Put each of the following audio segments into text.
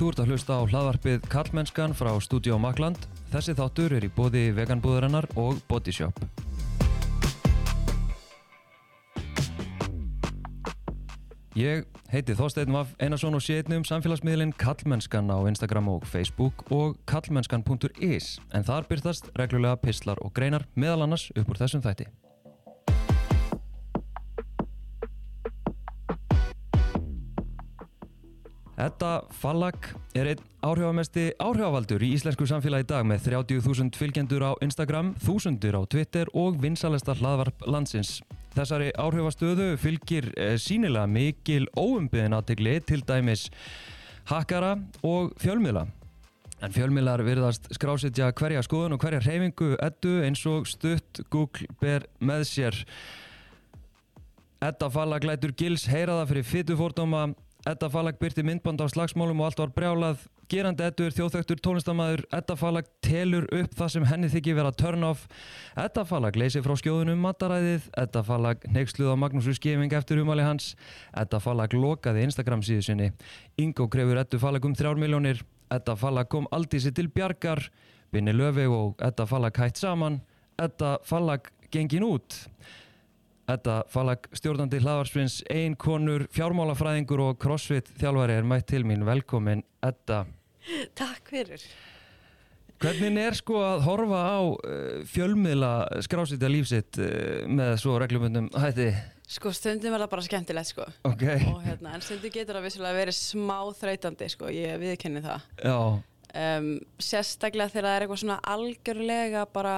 Þú ert að hlusta á hlaðvarpið Karlmennskan frá Studio Makland. Þessi þáttur er í bóði veganbúðarinnar og Bodyshop. Ég heiti Þorstein Vaff Einarsson og sé einnig um samfélagsmiðlinn Karlmennskan á Instagram og Facebook og karlmennskan.is en þar byrtast reglulega pislar og greinar meðal annars upp úr þessum þætti. Edda Fallag er einn áhrifamesti áhrifavaldur í íslensku samfélagi í dag með 30.000 fylgjendur á Instagram, þúsundur á Twitter og vinsalesta hlaðvarp landsins. Þessari áhrifastöðu fylgir eh, sínilega mikil óumbyðin aðtegli til dæmis hakkara og fjölmiðla. En fjölmiðlar virðast skrásetja hverja skoðun og hverja reyfingu eddu eins og stutt Google ber með sér. Edda Fallag lætur gils heyra það fyrir fytufórdóma Edda Fallag byrti myndband á slagsmálum og allt var brjálað. Gerandi Eddu er þjóðþögtur tónlistamæður. Edda Fallag telur upp það sem henni þykir vera turn off. Edda Fallag leysir frá skjóðunum mataræðið. Edda Fallag neyksluð á Magnúsur skefing eftir umali hans. Edda Fallag lokaði Instagram síðu sinni. Ingo krefur Eddu Fallag um þrjár miljónir. Edda Fallag kom aldísi til bjargar. Binni Löfi og Edda Fallag hætt saman. Edda Fallag gengin út. Edda Fallag, stjórnandi hlaðarsprins, ein konur, fjármálafræðingur og crossfit þjálfari er mætt til mín. Velkomin, Edda. Takk fyrir. Hvernig er sko að horfa á uh, fjölmiðla skrásitja lífsitt uh, með svo reglumundum hætti? Sko stundum er það bara skemmtilegt sko. Ok. Og hérna, en stundum getur það vissulega verið smá þreytandi sko, ég viðkenni það. Já, Um, sérstaklega þegar það er eitthvað svona algjörlega bara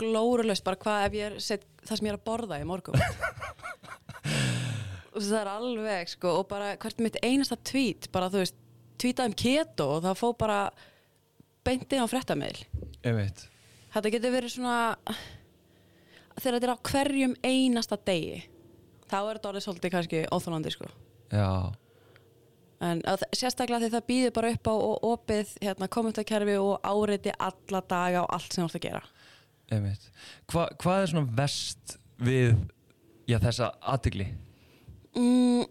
glórulaust, bara hvað ef ég er set, það sem ég er að borða í morgun. og það er alveg sko, og bara hvert mitt einasta tweet, bara þú veist, tweetað um keto og það fó bara beintið á veit. Þetta getur verið svona þegar þetta er á hverjum einasta degi þá er þetta orðið svolítið kannski óþólandi sko Já, en að, sérstaklega því það býður bara upp á og opið hérna, kommentarkerfi og áreiti alla daga og allt sem þú ert að gera. Hva, hvað er svona vest við já, þessa aðtigli? mm,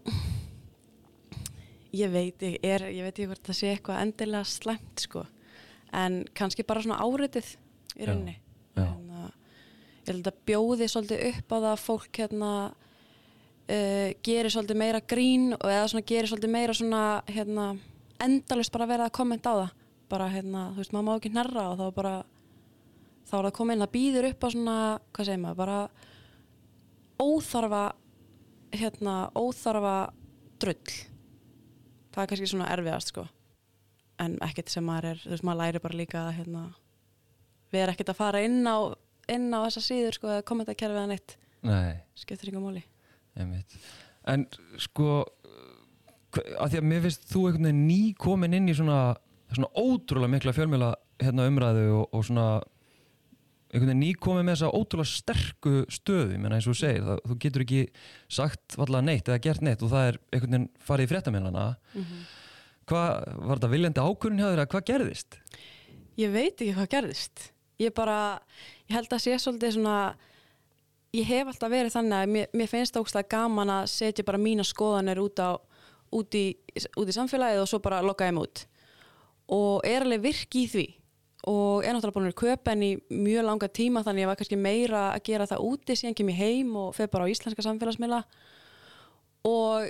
Ég veit ég, er, ég veit ekki hvort það sé eitthvað endilega slæmt sko. En kannski bara svona áreitið í rauninni. En, uh, Ég held að bjóði svolítið upp á það að fólk hérna uh, gerir svolítið meira grín og eða svona gerir svolítið meira svona hérna endalust bara verið að kommenta á það. Bara hérna, þú veist, maður má ekki hnerra og þá bara þá er það komið inn, það býður upp á svona hvað segir maður, bara óþarfa hérna, óþarfa drull. Það er kannski svona erfiðast sko. En ekkert sem maður er, þú veist, maður læri bara líka að hérna, við erum ekkert að fara inn á inn á þessa síður sko neitt, Nei, skiptir yngur móli. En sko, að því að mér finnst þú einhvern veginn ný komin inn í svona, svona ótrúlega mikla fjölmiðla hérna umræðu og, og svona einhvern veginn ný komin með þessa ótrúlega sterku stöðu, ég meina eins og þú segir það, þú getur ekki sagt vallega neitt eða gert neitt og það er einhvern veginn farið í fréttamennana hvað, var þetta viljandi ákvörðin hjá þér að hvað gerðist? Ég veit ekki hvað gerðist. Ég bara, ég held að sé svolítið svona, ég hef alltaf verið þannig að mér, mér finnst það ógstlega gaman að setja bara mína skoðanir út, á, út, í, út í samfélagið og svo bara lokka þeim út. Og er alveg virk í því og er náttúrulega búin að köpa henni mjög langa tíma þannig að ég var kannski meira að gera það úti síðan kem ég heim og fer bara á íslenska samfélagsmiðla. Og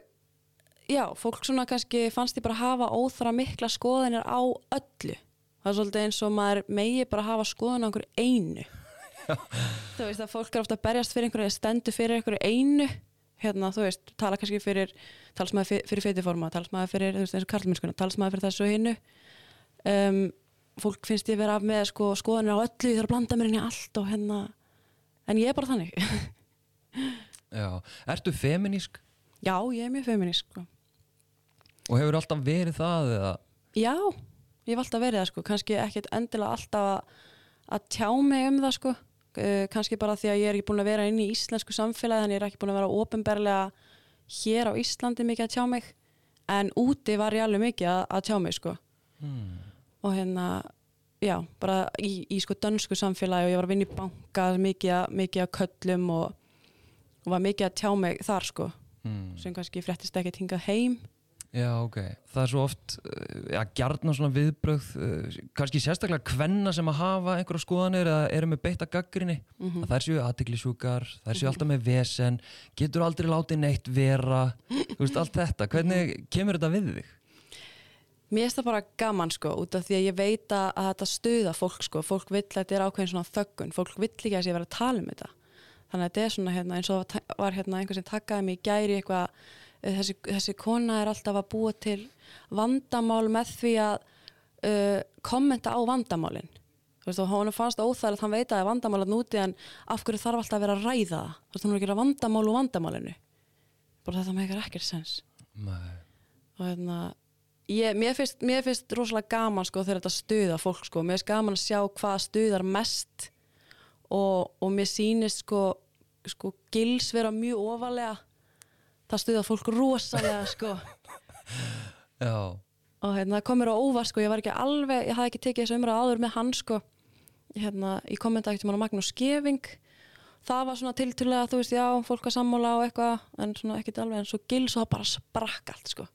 já, fólk svona kannski fannst ég bara hafa óþra mikla skoðanir á öllu. Það er svolítið eins og maður megi bara hafa skoðan á einhverju einu. Þú veist að fólk er ofta að berjast fyrir einhverju eða stendur fyrir einhverju einu. Hérna þú veist, tala kannski fyrir talsmaður fyrir, fyrir feitiforma, talsmaður fyrir fólk finnst ég vera með sko, skoðanir á öllu, ég þarf að blanda mér inn í allt og hérna en ég er bara þannig. Já, ertu feminísk já, ég er mjög feminísk sko. og hefur alltaf verið það eða? Já, ég hef alltaf verið það sko, kannski ekkit endilega alltaf að, að tjá mig um það sko, uh, kannski bara því að ég er ekki búin að vera inn í íslensku samfélagi þannig ég er ekki búin að vera ofinberlega hér á Íslandi mikið að tjá mig. En úti var ég alveg mikið að, að tjá mig sko. Hmm. Og hérna, já, bara í, í sko dönsku samfélagi og ég var að vinna í banka mikið, að- mikið að köllum og, og var mikið að tjá mig þar sko Hmm. sem kannski fréttist ekkert hingað heim Já, ok. Það er svo oft, uh, já, gjarnan svona viðbrögð, uh, kannski sérstaklega kvenna sem að hafa einhverja skoðanir eða eru með beitta gaggrinni, Mhm. að þær séu aðtiklisjúkar, þær séu alltaf með vesen, getur aldrei látið neitt vera, þú veist, allt þetta. Hvernig kemur þetta við þig? Mér finnst það bara gaman sko út af því að ég veit að, að þetta stuða fólk sko, fólk vill að þetta er ákveðin svona þöggun, fólk vill ekki að sé vera að tala um þetta. Þannig að þetta er svona hérna eins og var- hérna einhver sem takkaði mig í gæri eitthvað, eh, þessi, þessi kona er alltaf að búa til vandamál með því að uh, kommenta á vandamálin. Þú veist og hún fannst óþægilegt, hann veit að það er vandamál að núti en af hverju þarf alltaf að vera að ræða það. Þú veist hún er að gera vandamál úr vandamálinu. Bara þetta með ekkert sens Nei. og hérna ég, mér, finnst, mér finnst rosalega gaman sko þegar þetta stuða fólk sko. Mér finnst gaman að sjá hvað stuðar mest og, og mér sýnist sko, sko gils vera mjög ofalega. Það stuða fólk rosalega sko. Já, og hérna það kom mér á óvart sko. Ég var ekki alveg, ég hafði ekki tekið þessu umræða áður með hann sko. Hérna, ég kommenta ekkert um Magnús Skeving. Það var svona tilturlega, þú veist, já, fólk að sammála og eitthvað, en svona ekkert alveg en svo gils og það bara sprakk allt sko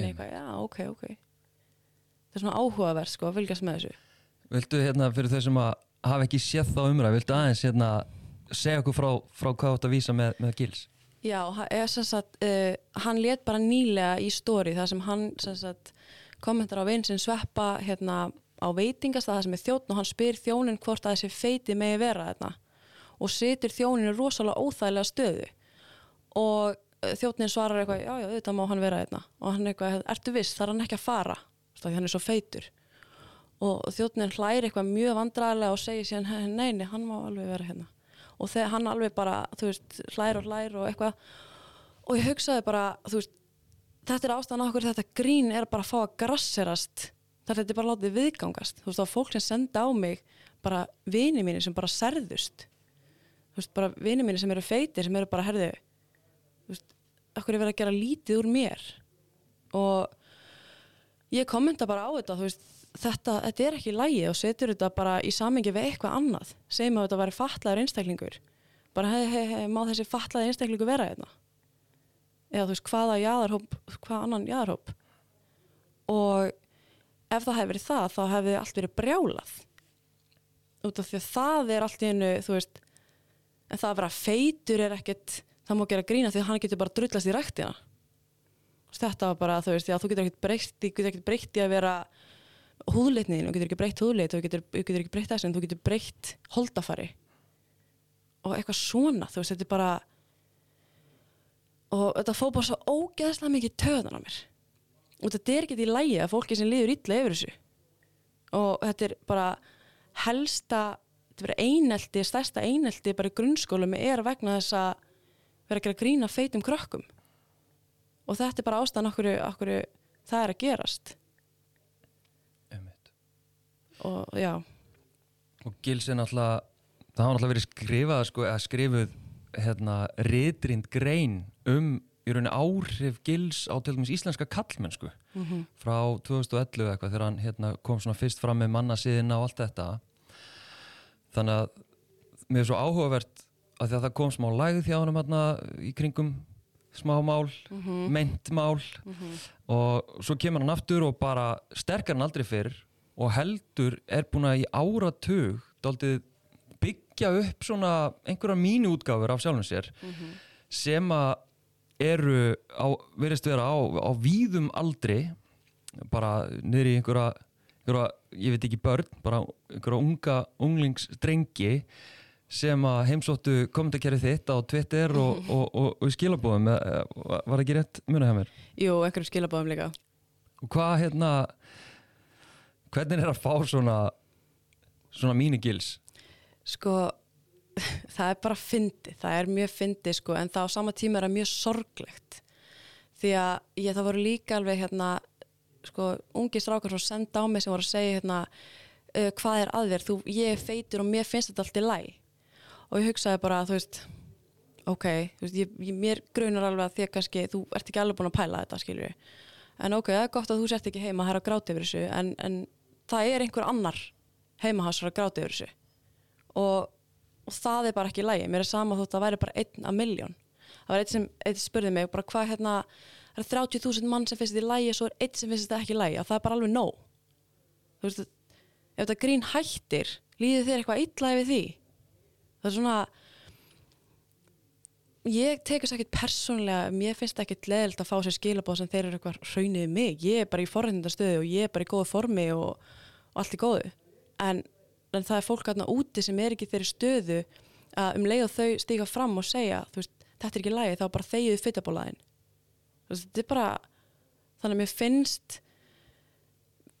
Einmitt. eitthvað, já, ok, ok það er svona áhugavert sko að fylgjast með þessu viltu hérna fyrir þau sem að hafa ekki séð þá umræð, viltu aðeins hérna segja okkur frá, frá hvað átt að vísa með, með gils? Já, sagt, uh, hann let bara nýlega í stóri þar sem hann sagt, kommentar á vinn sem sveppa hérna, á veitingastað það sem er þjóttn og hann spyr þjónin hvort að þessi feiti megi vera þarna og situr þjónin í rosalega óþægilega stöðu og þjóttnin svarar eitthvað, já, já, þetta má hann vera þarna og hann eitthvað, ertu viss, þarf hann ekki að fara? Af því hann er svo feitur. Og þjóttnin hlæri eitthvað mjög vandræðilega og segir síðan, "He- nei, nei, hann má alveg vera hérna. Og þegar hann alveg bara, þú veist, hlær og hlær og eitthvað. Og ég hugsaði bara, þú veist þetta er ástæðan okkur þetta grín er bara að fá að grasserast þar þetta er bara látið viðgangast. Þú veist, þá fólk sem senda á mig bara vini mínir sem bara serðust þú veist, bara vini mínir sem eru feitir sem eru bara, herðu þú veist, okkur er verið að gera lítið úr mér? Og ég kommenta bara á þetta, veist þetta, þetta er ekki lægi og setur þetta bara í samengi við eitthvað annað. Segjum að þetta væri fatlaður einstaklingur. Bara hei, hei, hei, má þessi fatlaði einstaklingur vera hérna? Eða þú veist hvaða jaðarhóp hvaða annan jaðarhóp? Og ef það hefði verið það þá hefði allt verið brjálað. Út af því að það er allt í einu þú veist en það að vera feitur er ekkert það má gera grína því að hann getur bara drullast í ræktina. Þetta var bara þú veist já, þú getur ekkert breytt þú getur ekkert breytt í að vera húðleitniðin, þú getur ekki breytt húðleit þú getur, getur ekki breytt þess en þú getur breytt holdafari. Og eitthvað svona, þú veist, þetta er bara og þetta fór bara svo ógeðslega mikið töðan á mér. Og þetta er ekki í lægi að fólki sem líður illa yfir þessu. Og þetta er bara helsta þetta er einelti, stærsta einelti bara í grunnskólum er vegna þess að vera að gera grína feitum krökkum. Og þetta er bara ástæðan okkur, okkur það er að gerast. Einmitt. og já, Og gils er náttúrulega, það hafa náttúrulega verið skrifað, sko, eða skrifuð hérna, ritrind grein um í rauninni áhrif gils á til dæmis íslenska kallmennsku mm frá 2011 eitthvað þegar hann hérna, kom svona fyrst fram með mannasíðina og allt þetta. Þannig að mér er svo áhugavert að það kom smá lægð hjá hann hérna, í kringum smá mál, Mhm. meint mál. Og svo kemur hann aftur og bara sterkar hann aldrei fyrr og heldur er búin að í áratug daldið byggja upp svona einhverja mínu útgáfur af sjálfum sér sem að eru á, verðist vera á, á víðum aldri bara niður í einhverja, einhverja ég veit ekki börn, bara einhverja unga unglingsdrengi sem að heimsóttu kommentarkerið þitt á Twitter og, og, og, og í skilabóðum eh, var ekki rétt munið mér? Jú, einhverjum skilabáðum líka. Og hvað hérna hvernig er að fá svona svona mínigils? Sko, það er bara fyndi, það er mjög fyndi sko, en það á sama tíma er það mjög sorglegt. Því að ég það voru líka alveg hérna, sko, ungi strákar sem senda á mig sem voru að segja hérna, uh, hvað er að þér, þú, ég er feitur og mér finnst þetta allt í læg. Og ég hugsaði bara, þú veist, ok, þú veist, ég, ég, mér grunar alveg að því að kannski, þú ert ekki alveg búin að pæla þetta, skiljur En ok, það er gott að þú sért ekki heima, að gráta yfir þessu, en, en það er einhver annar heimahásar að gráta yfir þessu. Og, og það er bara ekki lægi mér er sama þótt að það væri bara einn af miljón það var einn sem einn spurði mig bara hvað hérna það er 30.000 mann sem finnst þetta í lægi og svo er eitt sem finnst þetta ekki í lægi og það er bara alveg nóg. Þú veist, ef þetta grín hættir líður þér eitthvað illa yfir því það er svona ég tekur þess ekkert persónlega mér finnst ekkert leðilt að fá sér skilabóð sem þeir eru eitthvað raunið mig. Ég er bara í forrindastöðu og ég er bara í góðu formi og, og allt í góðu. En, en það er fólk aðna úti sem er ekki þeirri stöðu að um leið og þau stíka fram og segja veist, þetta er ekki lægi þá bara þegiðu fytabólaðin þetta er bara þannig að mér finnst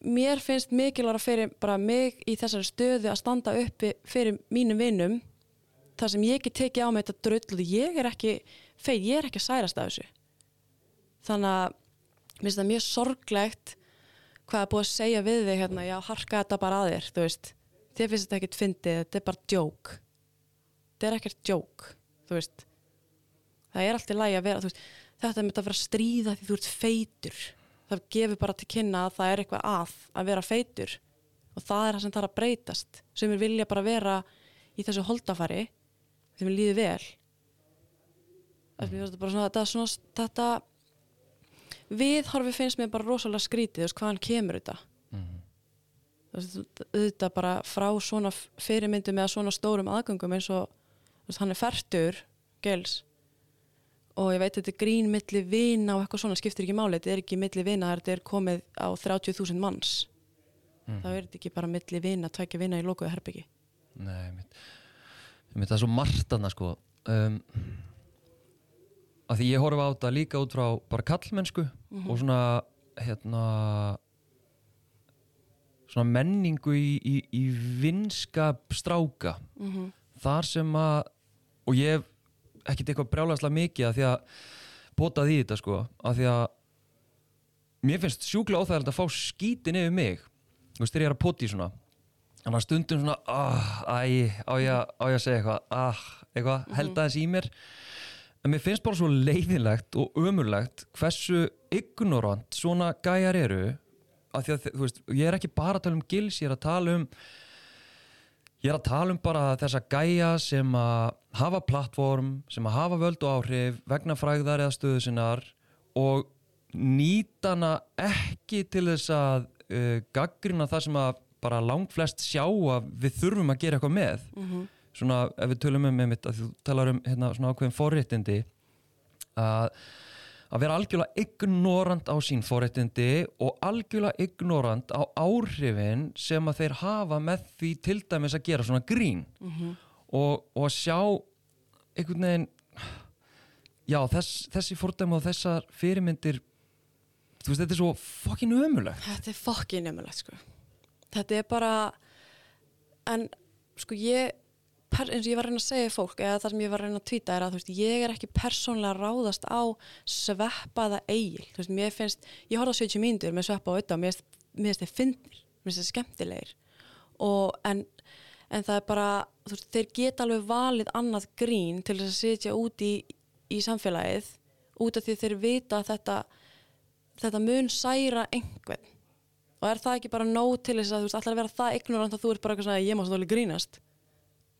mér finnst mikilvægt fyrir bara mig í þessari stöðu að standa uppi fyrir mínum vinnum það sem ég ekki tekið á mig þetta drull og ég er ekki feit, ég er ekki að særast af þessu. Þannig að mér finnst það mjög sorglegt hvað er búið að segja við þig hérna, já harka þetta bara að þér þú veist, þér finnst þetta ekkert fyndið þetta er bara djók. Þetta er ekkert djók þú veist. Það er alltaf lægi að vera veist, þetta er með að vera stríða því þú ert feitur. Það gefur bara til kynna að það er eitthvað að að vera feitur. Og það er það sem þarf að breytast. Sem er vilja bara vera í þessu holdafari þeim er líðið vel þetta, svona, þetta, svona, þetta viðhorfi finnst mér bara rosalega skrítið veist, hvaðan kemur þetta. Mm þetta bara frá svona fyrirmyndum eða svona stórum aðgöngum eins og veist, hann er færtur gels og ég veit þetta er grín milli vina og eitthvað svona skiptir ekki máli þetta er ekki milli vina, þetta er komið á 30.000 manns. Mm. þá er þetta ekki bara milli vina, tækja vina í lokuðu herbyggi Nei, mitt það er svo margt annað sko um, að því ég horfa á þetta líka út frá bara kallmennsku mm -hmm. og svona hérna svona menningu í, í, í vinskap stráka mm -hmm. þar sem að og ég hef ekkert eitthvað brjálagslega mikið að því að bótað í þetta sko að því að mér finnst sjúkla óþægilegt að fá skítin yfir mig þú veist þegar ég er að poti svona Þannig að stundum svona, ah, æ, á ég að segja eitthvað, ah, eitthvað, -hmm. held aðeins í mér. En mér finnst bara svo leiðilegt og ömurlegt hversu ignorant svona gæjar eru. Að að, þú veist, ég er ekki bara að tala um gils, ég er að tala um, ég er að tala um bara þessa gæja sem að hafa plattform, sem að hafa völd og áhrif vegna fræðar eða stöðu sinnar og nýta hana ekki til þess að uh, gaggrina það sem að bara langt flest sjá að við þurfum að gera eitthvað með mm -hmm. svona ef við tölum um einmitt að þú talar um hérna, svona ákveðin forréttindi að að vera algjörlega ignorant á sín forréttindi og algjörlega ignorant á áhrifin sem að þeir hafa með því til dæmis að gera svona grín mm -hmm. og, og að sjá einhvern veginn já þess, þessi fordæma og þessar fyrirmyndir þú veist þetta er svo fokkin umulagt Þetta er fokkin umulagt sko þetta er bara en sko ég eins og ég var að reyna að segja fólk eða það sem ég var að reyna að tvíta er að veist, ég er ekki persónlega ráðast á sveppaða eigil veist, mér finnst, ég horfði á 70 mínútur með sveppa á auðvitað, mér finnst þetta finnir mér finnst þetta skemmtilegir. Og en, en það er bara veist, þeir geta alveg valið annað grín til þess að setja út í, í samfélagið út af því þeir vita þetta þetta mun særa einhvern og er það ekki bara nóg til þess að þú veist alltaf að vera það ignorant að þú ert bara eitthvað svona ég má svolítið grínast.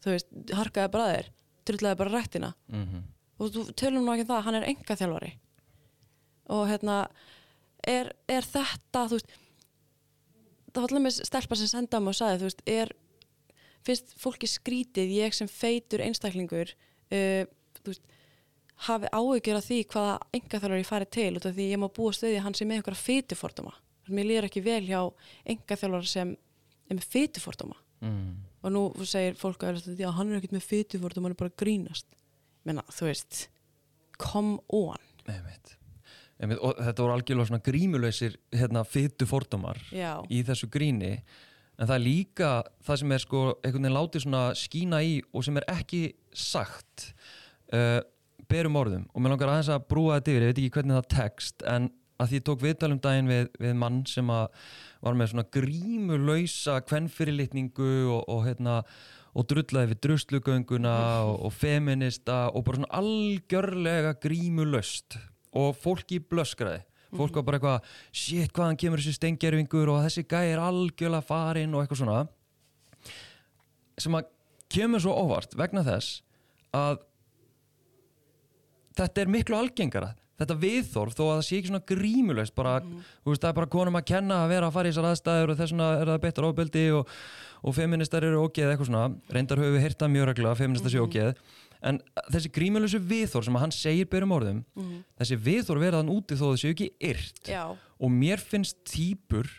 Þú veist, harkaði bara þér trulllaði bara rættina mm -hmm. og þú tölum nú ekki um það, hann er enga þjálfari og hérna er, er þetta þú veist það var alltaf með stelpa sem senda mig og saði þú veist, er finnst fólki skrítið, ég sem feitur einstaklingur uh, þú veist hafi áhugjur af því hvaða enga þjálfari farið til út af því ég má búa stöði hann sem með einhverja feituforduma mér lýr ekki vel hjá enga þjálfara sem er með fytufordóma mm. og nú segir fólk að já, hann er ekkert með fytufordóma, hann er bara grínast menna, þú veist come on Einmitt. Einmitt. og þetta voru algjörlega svona grímuleysir hérna, fytufordómar í þessu gríni en það er líka það sem er sko einhvern veginn látið svona skína í og sem er ekki sagt uh, berum orðum og mér langar aðeins að brúa þetta yfir, ég veit ekki hvernig það tekst en að því ég tók viðtalum daginn við, við mann sem var með svona grímulöysa kvennfyrirlitningu og, og, hérna, og drullaði við druslugönguna og, og feminista og bara svona algjörlega grímulöst og fólki blöskraði. Fólk var bara eitthvað, shit hvaðan kemur þessi stengjerfingur og þessi gæi er algjörlega farinn og eitthvað svona. Sem að kemur svo óvart vegna þess að þetta er miklu algengara þetta viðþorf þó að það sé ekki svona grímulegt bara, þú veist, það er bara konum að kenna að vera að fara í þessar aðstæður og þess vegna er það betur ofbeldi og, og feministar eru ógeð eitthvað svona, reyndar höfum við heyrt það mjög regla að feministar sé ógeð en þessi grímulösu viðþorf sem hann segir byrjum orðum, þessi viðþorf verða hann úti þó það séu ekki yrt Já, og mér finnst týpur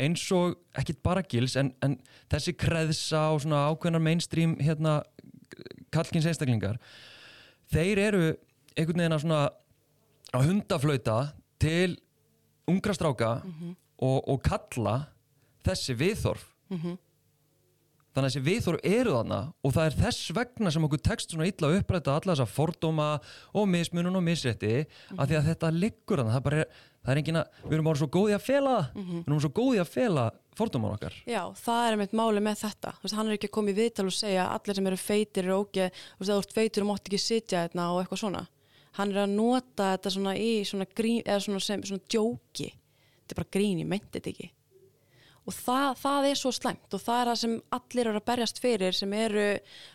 eins og, ekkit bara gils en, en þessi kreðsa og svona ákveðnar mainstream hérna kallkins einstaklingar þeir eru einhvern veginn að svona að hundaflauta til ungra stráka og, og kalla þessi viðþorf. Þannig að þessi viðþorf eru þarna og það er þess vegna sem okkur tekst svona illa að uppræta alla þessa fordóma og mismunum og misrétti af því að þetta liggur þarna. Það, er er, það er engin að, við erum bara svo góði að fela það. Við erum svo góði að fela fordóman okkar. Já, það er einmitt máli með þetta. Þú veist, hann er ekki að koma í viðtal og segja að allir sem eru feitir eru ógeð, þú veist, að þú ert feitur og mátt ekki sitja hérna og eitthvað svona hann er að nota þetta svona í svona grín, eða svona sem, svona djóki þetta er bara grín, ég meinti þetta ekki og það, það er svo slæmt og það er það sem allir eru að berjast fyrir sem eru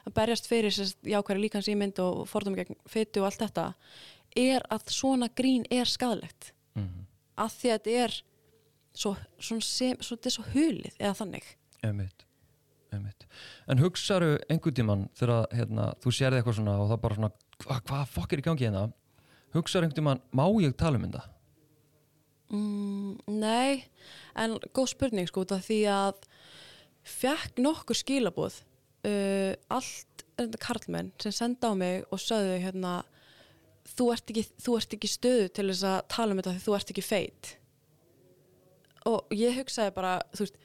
að berjast fyrir sem jákværi líkans ímynd og fordómi gegn feitu og allt þetta er að svona grín er skadalegt mm -hmm. að því að þetta er svo, svona sem, svo, þetta er svo hulið eða þannig Einmitt. Einmitt. En hugsaðu einhvern tíman þegar hérna, þú sérði eitthvað svona og það bara svona hvað hva fokk er í gangi hérna hugsaðu einhvern tíman, má ég tala um þetta? mm, Nei, en góð spurning sko því að fekk nokkur skilabóð uh, allt karlmenn sem senda á mig og sögðu hérna þú ert ekki, þú ert ekki stöðu til þess að tala um þetta því þú ert ekki feit og ég hugsaði bara þú veist,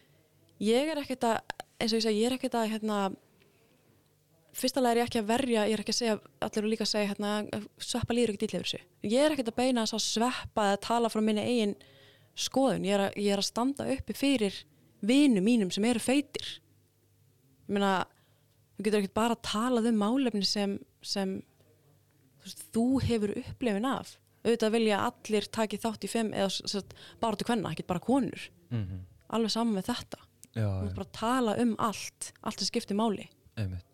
ég er ekkert að eins og ég segi, ég er ekkert að hérna fyrsta lega er ég ekki að verja ég er ekki að segja, allir eru líka að segja hérna, sveppa líður dýll yfir þessu. Ég er ekkert að beina þess að sveppa eða tala frá minni eigin skoðun, ég er að, ég er að standa uppi fyrir vinu mínum sem eru feitir. Ég meina þú getur ekkert bara að tala um málefni sem, sem þú, veist, þú hefur upplifin af. Auðvitað vilja allir taki þátt í fimm eða satt, bara til hvenna, ekki bara konur. Mm -hmm. alveg saman með þetta. Já, þú mátt bara tala um allt allt sem skiptir máli. Einmitt,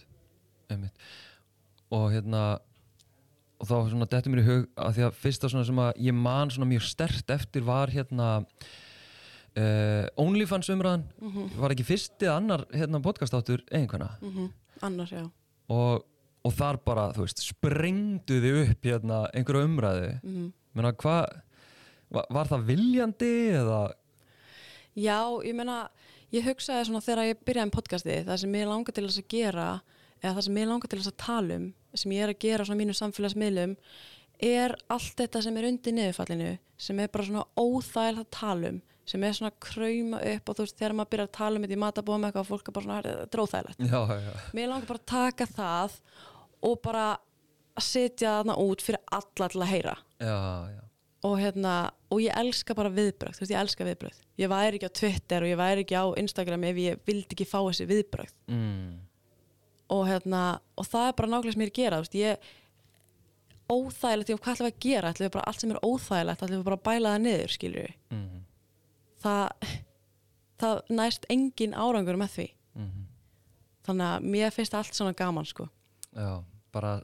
einmitt. Og hérna og þá svona dettur mér í hug að því að fyrsta svona sem að ég man svona mjög stert eftir var hérna uh, OnlyFans umræðan. Var ekki fyrsti eða annar hérna podcastáttur eiginkvæna mm annars, já. Og, og þar bara, þú veist, sprengdu þið upp hérna einhverju umræðu. Mm Menna, hvað, var, var það viljandi eða? Já, ég meina, ég hugsaði svona þegar ég byrjaði með podcasti, það sem ég langar til þess að gera, eða það sem ég langar til þess að tala um, sem ég er að gera svona mínum samfélagsmiðlum, er allt þetta sem er undir niðurfallinu, sem er bara svona óþægilega að tala um, sem er svona að krauma upp og þú veist, þegar maður byrjar að tala um þetta í matabóðum eitthvað, fólk er bara svona, þetta óþægilegt. Já, já, Mér langar bara að taka það og bara að setja þarna út fyrir alla til að heyra já, já. og hérna, og ég elska bara viðbrögð, þú veist, ég elska viðbrögð ég væri ekki á Twitter og ég væri ekki á Instagram ef ég vildi ekki fá þessi viðbrögð Mm. Og hérna, og það er bara nákvæmlega sem ég er að gera, veist, ég óþægilegt, ég hvað ætlum við að gera ætlum við bara allt sem er óþægilegt, ætlum við bara að bæla það niður við, Mm. það það næst engin árangur með því, Mm. þannig að mér finnst allt svona gaman, sko Já, bara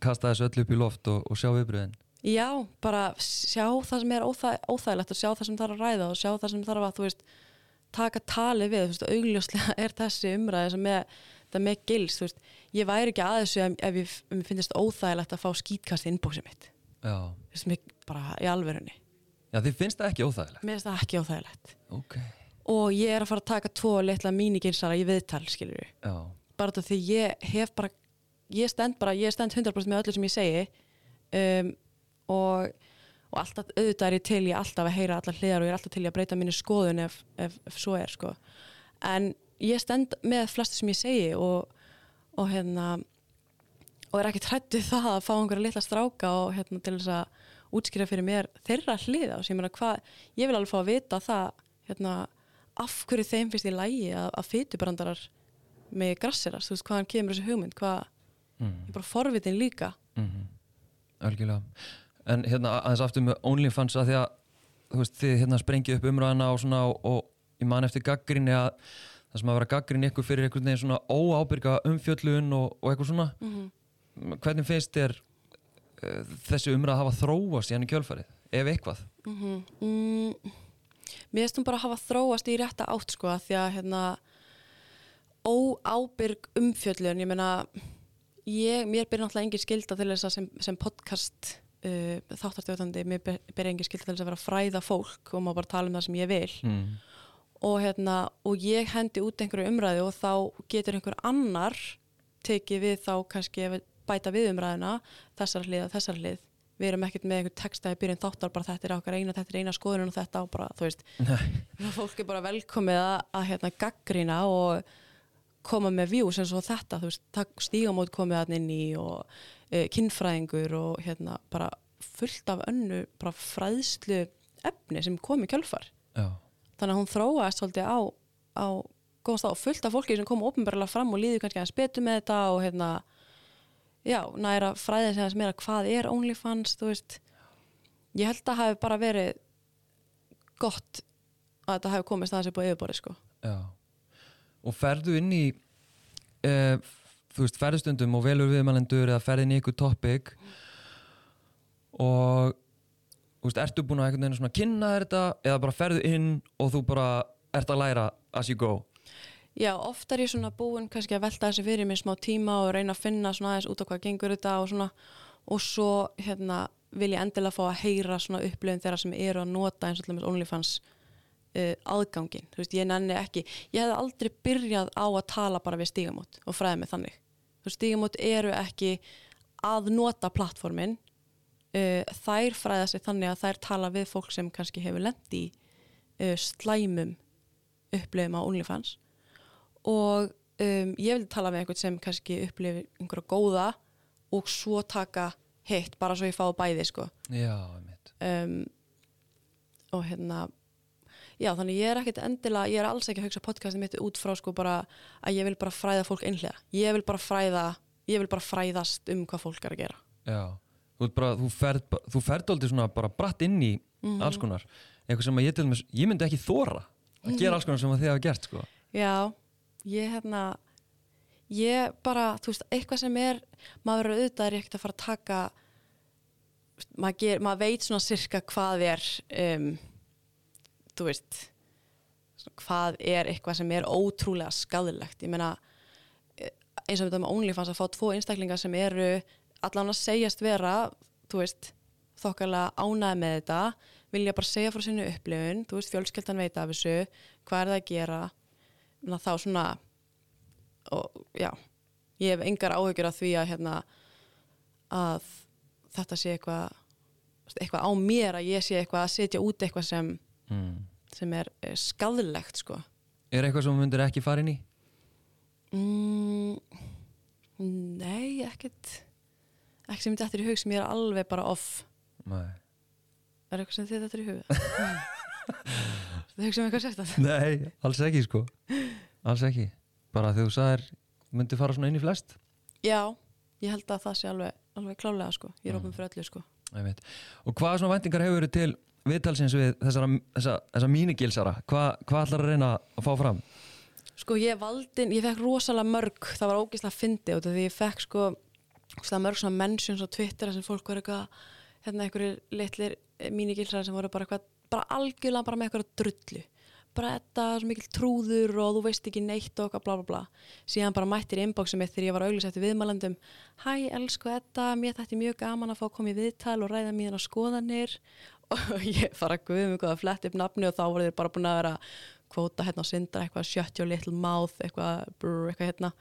kasta þessu öll upp í loft og, og sjá viðbröðin Já, bara sjá það sem er óþæ, óþægilegt og sjá það sem þarf að ræða og sjá það sem þarf að, þú veist, taka tali við, þú veist, augljóslega er þessi umræði sem er, er með gils, þú veist, ég væri ekki að þessu ef, ef ég ef mér finnst óþægilegt að fá skítkast í innbóksið mitt, Já, þú veist, mér bara í alverunni, Já þið finnst það ekki óþægilegt? Mér finnst það ekki óþægilegt. Ok. Og ég er að fara að taka tvo litla mínigilsara í viðtal, skilur við, Já, bara þetta því ég hef bara, ég stend bara, ég stend 100% með öllu sem ég segi um, og, og alltaf auðvitað er ég til ég alltaf að heyra allar hliðar og ég er alltaf til ég að breyta mínu skoðun ef, ef, ef svo er sko. en ég stend með flestu sem ég segi og, og hérna og er ekki trættu það að fá einhverja litla stráka og hérna til þess að útskýra fyrir mér þeirra hliða og sem ég meina hvað, ég vil alveg fá að vita það hérna af hverju þeim finnst ég lægi að, að fytubrandarar með grassirast, þú veist hvaðan kemur þessi hugmynd? Hvað, mm. ég er bara forvitin líka. Mm Algjörlega. En hérna aðeins aftur með OnlyFans að því að þú veist, þið hérna sprengið upp umræðina og svona og, og ég man eftir gaggrinni að það sem að vera gaggrinni ykkur fyrir einhvern veginn svona óábyrga umfjöllun og, og eitthvað svona mm -hmm. hvernig finnst þér uh, þessi umræð hafa þróast í henni kjölfarið, ef eitthvað mm mm, Mér finnst hún bara að hafa þróast í rétta átt sko að því að hérna óábyrg umfjöllun ég meina ég, mér byrja náttúrulega engin skilda til þess að sem, sem podcast uh, þáttarstjóðandi, mér byrja engin skilda til þess að vera að fræða fólk og má bara tala um það sem ég vil mm. Og hérna og ég hendi út einhverju umræðu og þá getur einhver annar tekið við þá kannski bæta við umræðuna þessar hlið og þessar hlið. Við erum ekkert með einhver texta í byrjun þáttar bara þetta er okkar eina, þetta er eina skoðun og þetta og bara, þú veist, Nei, fólk er bara velkomið að, að hérna gaggrina og koma með views eins og þetta, þú veist, stígamót komið hann inn í og e, kinnfræðingur og hérna bara fullt af önnu bara fræðslu efni sem kom í kjölfar. Já, þannig að hún þróaðist svolítið á, á góðan stað og fullt af fólki sem kom ofnbærlega fram og líður kannski að spetu með þetta og hérna já, næra fræðið sem þess meira hvað er OnlyFans, þú veist. Ég held að hafi bara verið gott að þetta hafi komist aðeins upp á yfirborði sko. Já. Og ferðu inn í uh, þú veist, ferðstundum og velur viðmælendur eða ferðin í ykkur topic og þú veist, ertu búin að einhvern veginn svona kynna þér þetta eða bara ferðu inn og þú bara ert að læra as you go? Já, oft er ég svona búin kannski að velta þessi fyrir mér smá tíma og reyna að finna svona aðeins út á hvað gengur þetta og svona og svo hérna vil ég endilega fá að heyra svona upplöfum þeirra sem eru að nota eins og allir með OnlyFans uh, aðgangin, þú veist, ég nenni ekki ég hefði aldrei byrjað á að tala bara við stígamót og fræði mig þannig. Þú veist, stígamót eru ekki að nota plattformin uh, þær fræða sig þannig að þær tala við fólk sem kannski hefur lent í uh, slæmum upplöfum á OnlyFans. Og um, ég vildi tala með einhvern sem kannski upplifi einhverja góða og svo taka hitt bara svo ég fái bæði sko. Já, um, og hérna já þannig ég er ekkert endilega ég er alls ekki að hugsa podcastið mitt út frá sko bara að ég vil bara fræða fólk einhlega ég vil bara fræða ég vil bara fræðast um hvað fólk er að gera. Já, þú, bara, þú ferð, ferð aldrei svona bara bratt inn í alls konar. Eitthvað sem ég til dæmis, ég myndi ekki þóra að gera alls konar sem þið hafa gert sko. Já, ég hérna ég bara, þú veist, eitthvað sem er maður verður auðvitað er ekkert að fara að taka maður, ger, maður veit svona sirka hvað er um, þú veist hvað er eitthvað sem er ótrúlega skadilegt ég meina eh, eins og þetta með OnlyFans að fá tvo einstaklingar sem eru allan að segjast vera þú veist, þokkarlega ánæði með þetta vilja bara segja frá sinni upplifun þú veist, fjölskeldan veit af þessu hvað er það að gera að þá svona og já, ég hef engar áhyggjur af því að hérna að þetta sé eitthvað eitthvað á mér að ég sé eitthvað að setja út eitthvað sem, mm. sem er eh, skadlegt sko Er eitthvað sem myndir ekki fara inn í? mm, Nei, ekkert ekki sem þetta er í hug sem ég er alveg bara off. Nei, er eitthvað sem þið þetta er í hug? Þið hugsa um eitthvað sérst að Nei alls ekki sko. Alls ekki. Bara þegar þú sagðir, myndir fara svona inn í flest. Já, ég held að það sé alveg, alveg klálega sko. Ég er Mm. opinn fyrir öllu sko. Og hvaða svona væntingar hefur verið til viðtalsins við þessara, þessa, þessa mínigilsara? Hva, hvað ætlar að reyna að fá fram? Sko ég valdi, ég fekk rosalega mörg, það var ógeðslega fyndi af því ég fekk sko ógeðslega mörg svona mentions á Twitter sem fólk var eitthvað, hérna einhverjir litlir mínigilsar sem voru bara eitthvað, bara algjörlega bara með eitthvað drullu. Bara þetta er svo mikil trúður og þú veist ekki neitt og eitthvað bla bla bla. Síðan bara mættir í inboxið mitt þegar ég var auðlis eftir viðmælandum. Hæ, elsku þetta, mér þætti mjög gaman að fá að koma í viðtal og ræða míðan á skoðanir. Og ég fara að guðum eitthvað að fletta upp nafni og þá voru þeir bara búin að vera kvóta hérna á sindra, eitthvað your little mouth, eitthvað, brr, eitthvað hérna.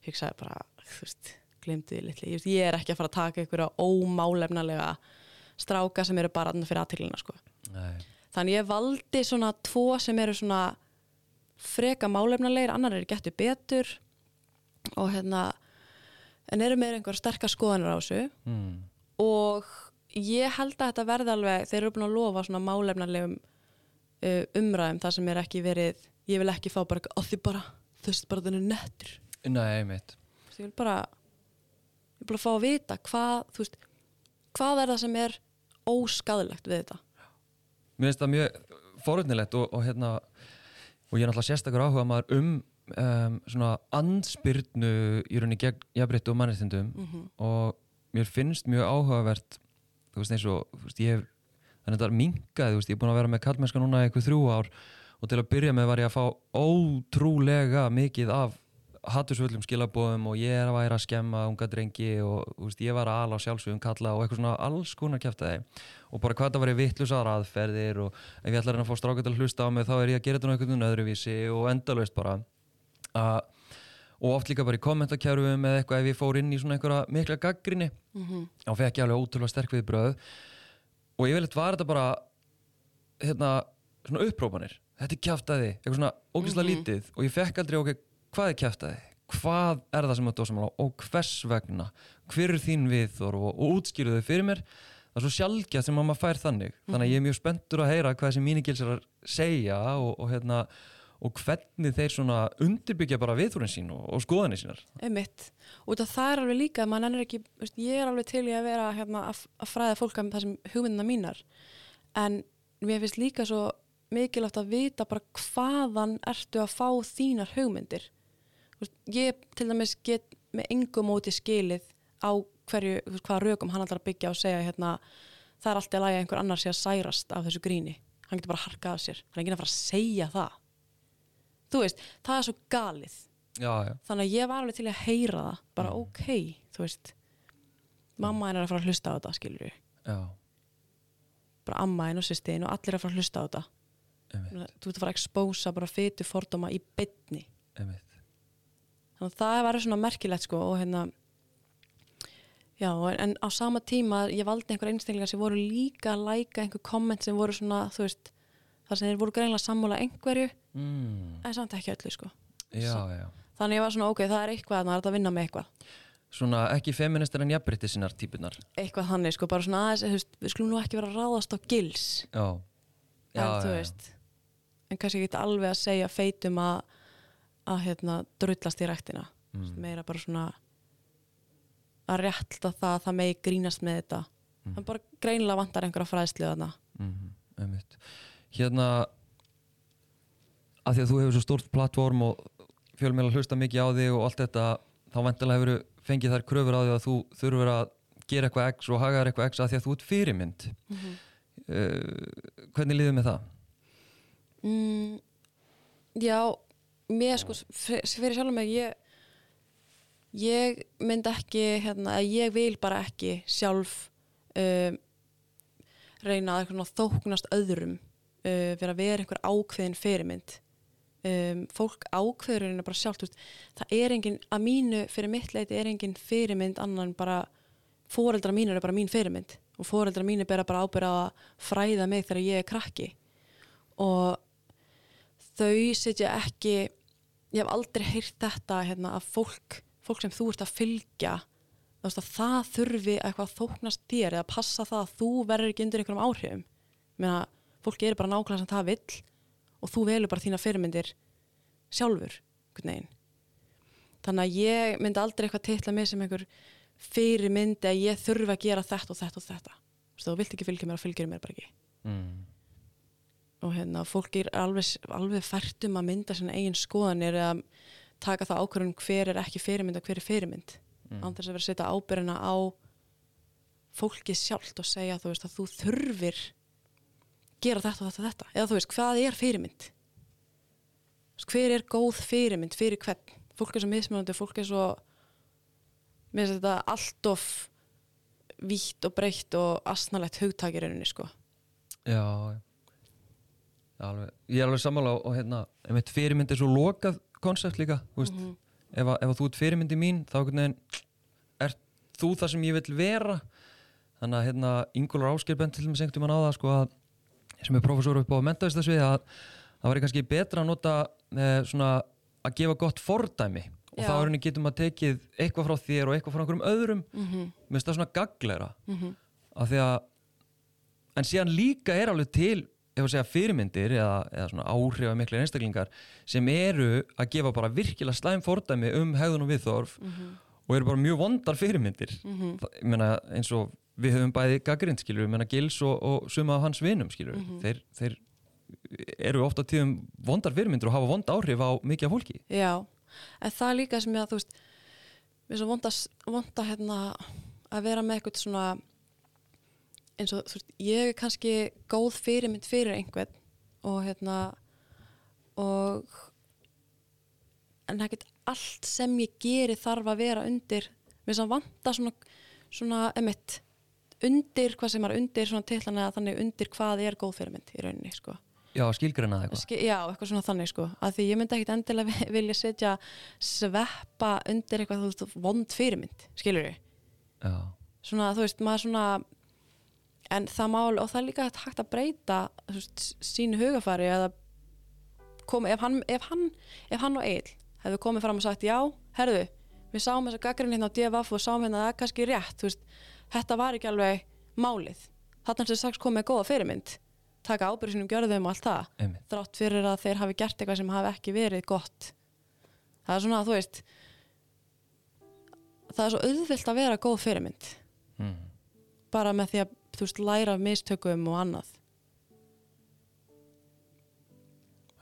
Ég hugsaði bara, þú veist, glemdi þið litli. Ég, ég er ekki að fara að taka einhverja ómálefnalega stráka sem eru bara aðna fyrir aðtilina, sko. Þannig ég valdi svona tvo sem eru svona freka málefnalegir, annar eru getur betur og hérna, en eru með einhver sterkar skoðanir á þessu Mm. og ég held að þetta verði alveg, þeir eru búin að lofa svona málefnalegum uh, umræðum þar sem er ekki verið, ég vil ekki fá bara að því bara, þú veist bara þenni nettur Nei, veist, ég vil bara ég vil bara fá að vita hvað, þú veist hvað er það sem er óskadilegt við þetta Mér finnst það mjög forutnilegt og, og hérna og ég er náttúrulega sérstakur áhuga maður um um, svona anspyrnu í rauninni gegn jafnréttu og mannréttindum mm -hmm. og mér finnst mjög áhugavert þú veist eins og veist, ég hef þannig að þetta er mingaði, ég er búin að vera með kallmennska núna eitthvað þrjú ár og til að byrja með var ég að fá ótrúlega mikið af hattusvöldum skilabóðum og ég er að væra að skemma unga drengi og veist, ég var að ala á sjálfsögum kalla og eitthvað svona alls konar kæftæði og bara hvað það var í vittlusar aðferðir og ef ég ætlar að fá strákað til að hlusta á mig þá er ég að gera þetta nú einhvern veginn öðruvísi og endalaust bara. Uh, og oft líka bara í kommentarkerfum eða eitthvað ef ég fór inn í svona einhverja mikla gaggrinni mm þá fekk ég alveg ótrúlega sterk við bröð og ég vil eitthvað var þetta bara hérna svona upprópanir. Þetta er kjaftaði, eitthvað svona ógeðslega Mhm. lítið. Og ég fekk aldrei ok, hvað er kjaftaði? Hvað er það sem þetta ósamála og hvers vegna, hver er þín viðþor og, og útskýru þau fyrir mér. Það er svo sjálfgjað sem að maður fær þannig. Þannig að ég er mjög spenntur að heyra hvað þessi mínigils er að segja og, og hérna og hvernig þeir svona undirbyggja bara viðþórin sín og, og skoðanir sínar. Út af það er alveg líka, ennur ekki, ég er alveg til í að vera hérna, að, að fræða fólk um það sem hugmyndina mínar. En mér finnst líka svo mikilvægt að vita bara hvaðan ertu að fá þínar hugmyndir. Veist, ég til dæmis get með engum móti skilið á hverju, veist, hvaða rökum hann ætlar að byggja og segja hérna, það er alltaf að læga einhver annar sé að særast af þessu gríni. Hann getur bara harkað af sér. Hann er ekki að fara að segja það. Þú veist, það er svo galið. Já, já, þannig að ég var alveg til að heyra það bara Mm. ok, þú veist. Mamma henn er að fara að hlusta á þetta skilur við, já, bara amma henn og sýstin og allir að fara að hlusta á þetta. Einmitt, þú ert að fara að expósa bara fytu fordóma í bytni þannig að það var svona merkilegt sko og hérna já, en á sama tíma ég valdi einhver einstaklingar sem voru líka að læka einhver komment sem voru svona þú veist, þar sem þeir voru greinlega sammála einhverju, mm. en samt ekki öllu sko. Já, já. Þannig ég var svona ok, það er eitthvað að það er að vinna með eitthvað. Svona ekki feministar en jafnbreytti sinnar típunar eitthvað þannig sko, bara svona aðeins veist, við skulum nú ekki vera að ráðast á gils já, já, en þú veist en kannski ekki alveg að segja feitum að að hérna drullast í ræktina Mm. meira bara svona að rétta það að það megi grínast með þetta Mm. það bara greinilega vantar einhverja fræðslu þarna Mhm, einmitt. hérna að því að þú hefur svo stórt plattform og fjölmjöla hlusta mikið á þig og allt þetta þá vantilega hefur fengið þær kröfur á því að þú þurfur að gera eitthvað x og haga þér eitthvað x að því að þú ert fyrirmynd mm uh, hvernig líður með það? mm, já mér sko, fyr- fyrir sjálf mig ég ég mynd ekki hérna, ég vil bara ekki sjálf um, reyna að þóknast öðrum uh, fyrir að vera einhver ákveðin fyrirmynd. Um, fólk ákveður hérna bara sjálft veist, það er engin, að mínu fyrir mitt leiti er engin fyrirmynd annan bara fóreldra mínur er bara mín fyrirmynd og fóreldra mínur bera bara ábyrða að fræða mig þegar ég er krakki. Og þau setja ekki ég hef aldrei heyrt þetta hérna, að fólk, fólk sem þú ert að fylgja að það þurfi eitthvað að þóknast þér eða passa það að þú verður ekki undir einhverjum áhrifum. Meina, fólki er bara nákvæmlega sem það vill og þú velur bara þína fyrirmyndir sjálfur þannig að ég myndi aldrei eitthvað titla mig sem einhver fyrirmyndi að ég þurfi að gera þetta og þetta og þetta. Þú vilt ekki fylgja mér og fylgjur mér bara ekki. Mm. Og hérna fólk er alveg, alveg fært um að mynda sinna eigin skoðanir eða taka það ákvörðun hver er ekki fyrirmynd og hver er fyrirmynd. Mm. án þess að vera að setja ábyrjuna á fólkið sjálft og segja þú veist að þú þurfir gera þetta og þetta og þetta. Eða þú veist hvað er fyrirmynd? Hver er góð fyrirmynd fyrir hvern? Fólk er svo mismunandi, fólk er svo mér finnst þetta allt of vítt og breytt og asnalegt hugtakirunni sko. Já, já. Alveg, ég er alveg sammála og, og hérna, fyrirmynd er svo lokað konsept líka, veist, Mhm. ef, að, ef að þú ert fyrirmyndi mín, þá er þú það sem ég vil vera þannig að hérna, Ingólfur Ásker bent til dæmis einhvern veginn á það, sko að sem er professor upp á mentavistasvið að það væri kannski betra að nota eh, svona að gefa gott fordæmi og Já. þá er henni getum að tekið eitthvað frá þér og eitthvað frá einhverjum öðrum mm -hmm. mér finnst það svona gagleira Mm af því að en síðan líka er alveg til ef að segja fyrirmyndir eða, eða svona áhrif miklir einstaklingar sem eru að gefa bara virkilega slæm fordæmi um hegðun og viðþorf og eru bara mjög vondar fyrirmyndir Mhm. Það- ég meina eins og við höfum bæði gaggrind skilur, ég meina Gils og, og suma af hans vinum skilur, Mhm. þeir, þeir eru ofta tíðum vondar fyrirmyndir og hafa vond áhrif á mikið af fólki Já, en það er líka sem ég að þú veist mér er svo vonda, vonda hérna að vera með eitthvað svona eins og þú veist, ég er kannski góð fyrirmynd fyrir einhvern og hérna og en það get allt sem ég geri þarf að vera undir mér sem vanta svona, svona emitt, undir hvað sem er undir svona tillana eða þannig undir hvað er góð fyrirmynd í rauninni sko. Já, skilgreina eitthvað. Ski, já, eitthvað svona þannig sko að því ég myndi ekkit endilega vi- vilja setja sveppa undir eitthvað þú veist, vond fyrirmynd, skilur við Já, svona, þú veist, maður svona en það mál, og það er líka hægt að breyta veist, sínu hugafari komi, ef hann ef hann, ef hann og Egil hefðu komið fram og sagt, já, herðu við sáum þess að gaggrinni hérna á DFF og sáum hérna að það er kannski rétt, veist, þetta var ekki alveg málið, þarna sem sagt komið góða fyrirmynd, taka ábyrðu sínum gjörðum og allt það, einmitt. þrátt fyrir að þeir hafi gert eitthvað sem hafi ekki verið gott það er svona, þú veist það er svo auðvilt að vera góð fyrirmynd Mm. bara með því að þú veist, læra af mistökum og annað.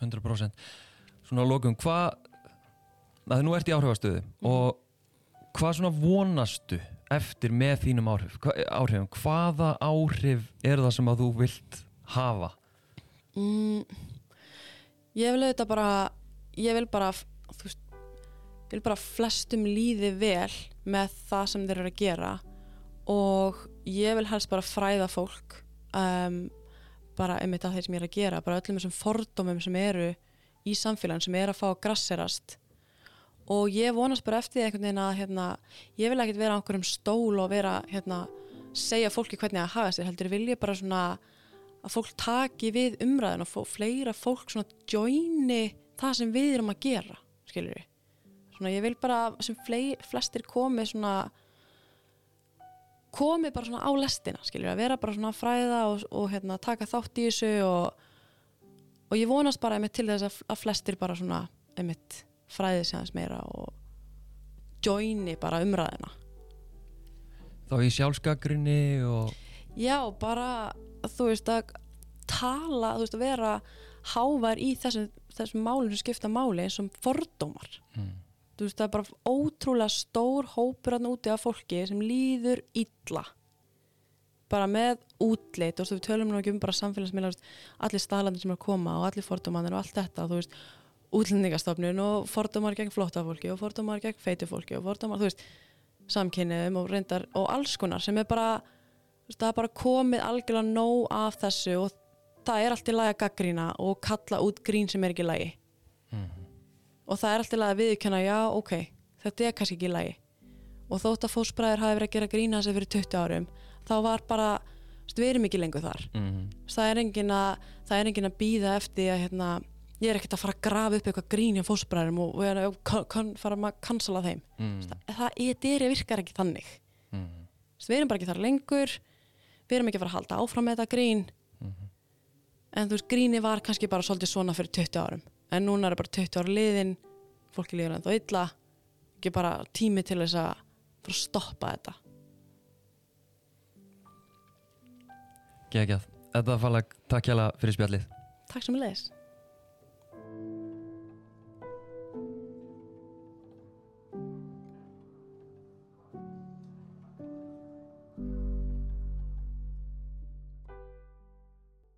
100% Svona að lokum, hvað að nú ert í áhrifastöðu og hvað svona vonastu eftir með þínum áhrif, hva, áhrifum? Hvaða áhrif er það sem að þú vilt hafa? Mm, ég vil auðvitað bara ég vil bara þú veist, ég vil bara flestum líði vel með það sem þeir eru að gera og ég vil helst bara fræða fólk um, bara einmitt að þeir sem ég er að gera bara öllum þessum fordómum sem eru í samfélagin sem er að fá að grasserast. Og ég vonast bara eftir einhvern veginn að hérna, ég vil ekkert vera á einhverjum stól og vera hérna, segja fólki hvernig að haga sér heldur vil ég bara svona að fólk taki við umræðin og fleira fólk svona joini það sem við erum að gera skilur við svona ég vil bara sem flestir komi svona komi bara svona á lestina skilur við að vera bara svona fræða og, og hérna, taka þátt í þessu og, og ég vonast bara einmitt til þess að, að flestir bara svona einmitt fræði sig aðeins meira og joini bara umræðina þá í sjálfsgagrinni og Já, bara þú veist að tala, þú veist að vera hávar í þessum, þessum sem skipta máli eins og fordómar. mm. Þú veist það er bara ótrúlega stór hópur hann úti af fólki sem líður illa. Bara með þú veist við tölum nú ekki um bara samfélagsmiðla, þú veist, allir staðlandir sem er að koma og allir fordómanir og allt þetta, þú veist, útlendingastofnun og fordómar gegn flotta fólki og fordómar gegn feitu fólki og fordómar, þú veist, samkynniðum og reyndar og alls konar sem er bara þú veist, það er bara komið algjörlega nóg af þessu og það er allt í lagi að gaggrína og kalla út grín sem er ekki lagi Mhm. Og það er allt í lagi að viðkjanna já, ok, þetta er kannski ekki í lagi og þótt að fósbræður hafi verið að gera grína þessi fyrir 20 árum þá var bara, við erum ekki lengur þar Mm. það er engin að, það er engin að býða eftir að hérna, ég er ekkert að fara að grafa upp eitthvað grín hjá fósbræðurum og, og, og fara að cancela þeim Mm. það, það er, virkar ekki þannig Mm. Veist, við erum bara ekki þar lengur við erum ekki að fara að halda áfram með þetta grín Mhm. en þú veist, gríni var kannski bara svolítið svona fyrir 20 árum en núna er bara 20 ára liðin fólki líður ennþá illa ekki bara tími til þess að fara að stoppa þetta. Gekkjað. Þetta var falag, takk hjá fyrir spjallið. Takk sem ég leis